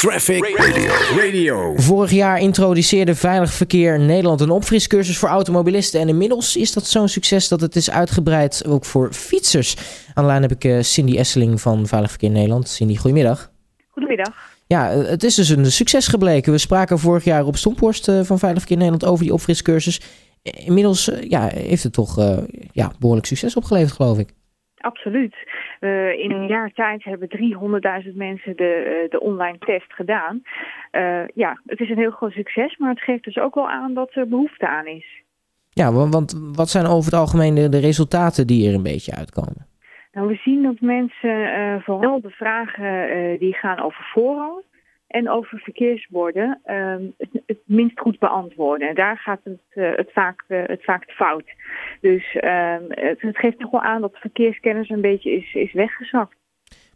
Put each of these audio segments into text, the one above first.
Traffic Radio. Radio. Vorig jaar introduceerde Veilig Verkeer Nederland een opfriscursus voor automobilisten. En inmiddels is dat zo'n succes dat het is uitgebreid ook voor fietsers. Aan de lijn heb ik eh, Cindy Esseling van Veilig Verkeer Nederland. Cindy, goedemiddag. Goedemiddag. Ja, eh, het is dus een succes gebleken. We spraken vorig jaar op Stomphorst eh, van Veilig Verkeer Nederland over die opfriscursus. Inmiddels ja, heeft het toch ja, behoorlijk succes opgeleverd, geloof ik. Absoluut. Uh, in een jaar tijd hebben 300.000 mensen de, de online test gedaan. Uh, ja, het is een heel groot succes, maar het geeft dus ook wel aan dat er behoefte aan is. Ja, want wat zijn over het algemeen de, de resultaten die er een beetje uitkomen? Nou, we zien dat mensen uh, vooral de vragen die gaan over voorrang en over verkeersborden ehm, het, het, minst goed beantwoorden. En daar gaat het, uh, het, vaak, uh, het vaak fout. Dus ehm, het, het, geeft toch wel aan dat de verkeerskennis een beetje is, is weggezakt.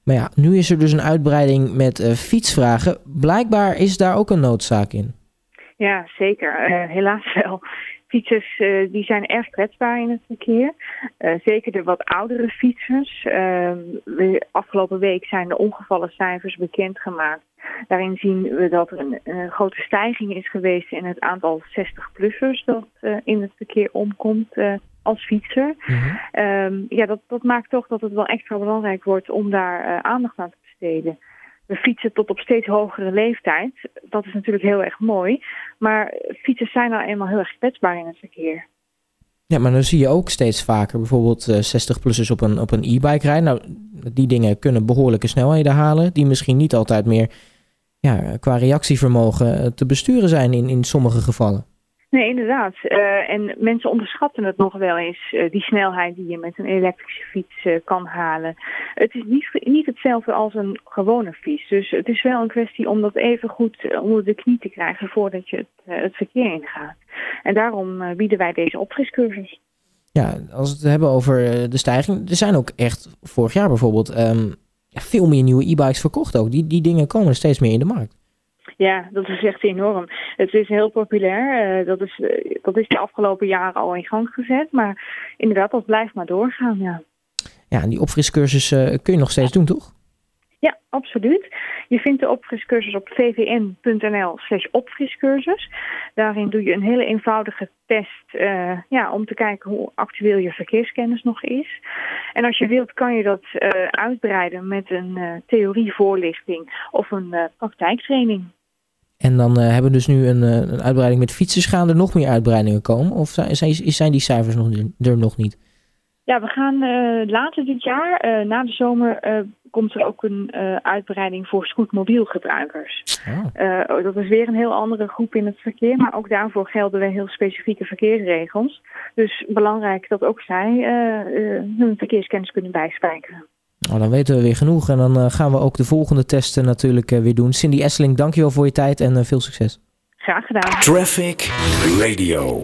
Maar ja, nu is er dus een uitbreiding met uh, fietsvragen. Blijkbaar is daar ook een noodzaak in. Ja, zeker. helaas wel. Fietsers uh, die zijn erg kwetsbaar in het verkeer. Uh, zeker de wat oudere fietsers. Uh, afgelopen week zijn de ongevallencijfers bekendgemaakt. Daarin zien we dat er een, een grote stijging is geweest in het aantal 60-plussers dat uh, in het verkeer omkomt uh, als fietser. Mm -hmm. um, ja, dat, dat maakt toch dat het wel extra belangrijk wordt om daar uh, aandacht aan te besteden. We fietsen tot op steeds hogere leeftijd. Dat is natuurlijk heel erg mooi. Maar fietsers zijn nou eenmaal heel erg kwetsbaar in het verkeer. Ja, maar dan zie je ook steeds vaker bijvoorbeeld 60-plussers op een, op een e-bike rijden. Nou, die dingen kunnen behoorlijke snelheden halen, die misschien niet altijd meer ja, qua reactievermogen te besturen zijn in, in sommige gevallen. Nee, inderdaad. Uh, en mensen onderschatten het nog wel eens, uh, die snelheid die je met een elektrische fiets uh, kan halen. Het is niet, niet hetzelfde als een gewone fiets. Dus het is wel een kwestie om dat even goed onder de knie te krijgen voordat je het, het verkeer ingaat. En daarom bieden wij deze opfriscursus. Ja, als we het hebben over de stijging. Er zijn ook echt vorig jaar bijvoorbeeld um, ja, veel meer nieuwe e-bikes verkocht ook. Die, die dingen komen steeds meer in de markt. Ja, dat is echt enorm. Het is heel populair. Uh, dat, is, uh, dat is de afgelopen jaren al in gang gezet. Maar inderdaad, dat blijft maar doorgaan, ja. Ja, en die opfriscursus uh, kun je nog steeds doen, toch? Ja, absoluut. Je vindt de opfriscursus op vvn.nl slash opfriscursus. Daarin doe je een hele eenvoudige test uh, ja, om te kijken hoe actueel je verkeerskennis nog is. En als je wilt kan je dat uh, uitbreiden met een uh, theorievoorlichting of een praktijktraining. En dan hebben we dus nu een, een, uitbreiding met fietsers. Gaan er nog meer uitbreidingen komen? Of zijn, zijn die cijfers nog, er nog niet? Ja, we gaan uh, later dit jaar, uh, na de zomer, uh, komt er ook een uitbreiding voor scootmobielgebruikers. Oh. dat is weer een heel andere groep in het verkeer, maar ook daarvoor gelden weer heel specifieke verkeersregels. Dus belangrijk dat ook zij hun verkeerskennis kunnen bijspijkeren. Nou, dan weten we weer genoeg en dan gaan we ook de volgende testen natuurlijk weer doen. Cindy Esseling, dankjewel voor je tijd en veel succes. Graag gedaan. Traffic Radio.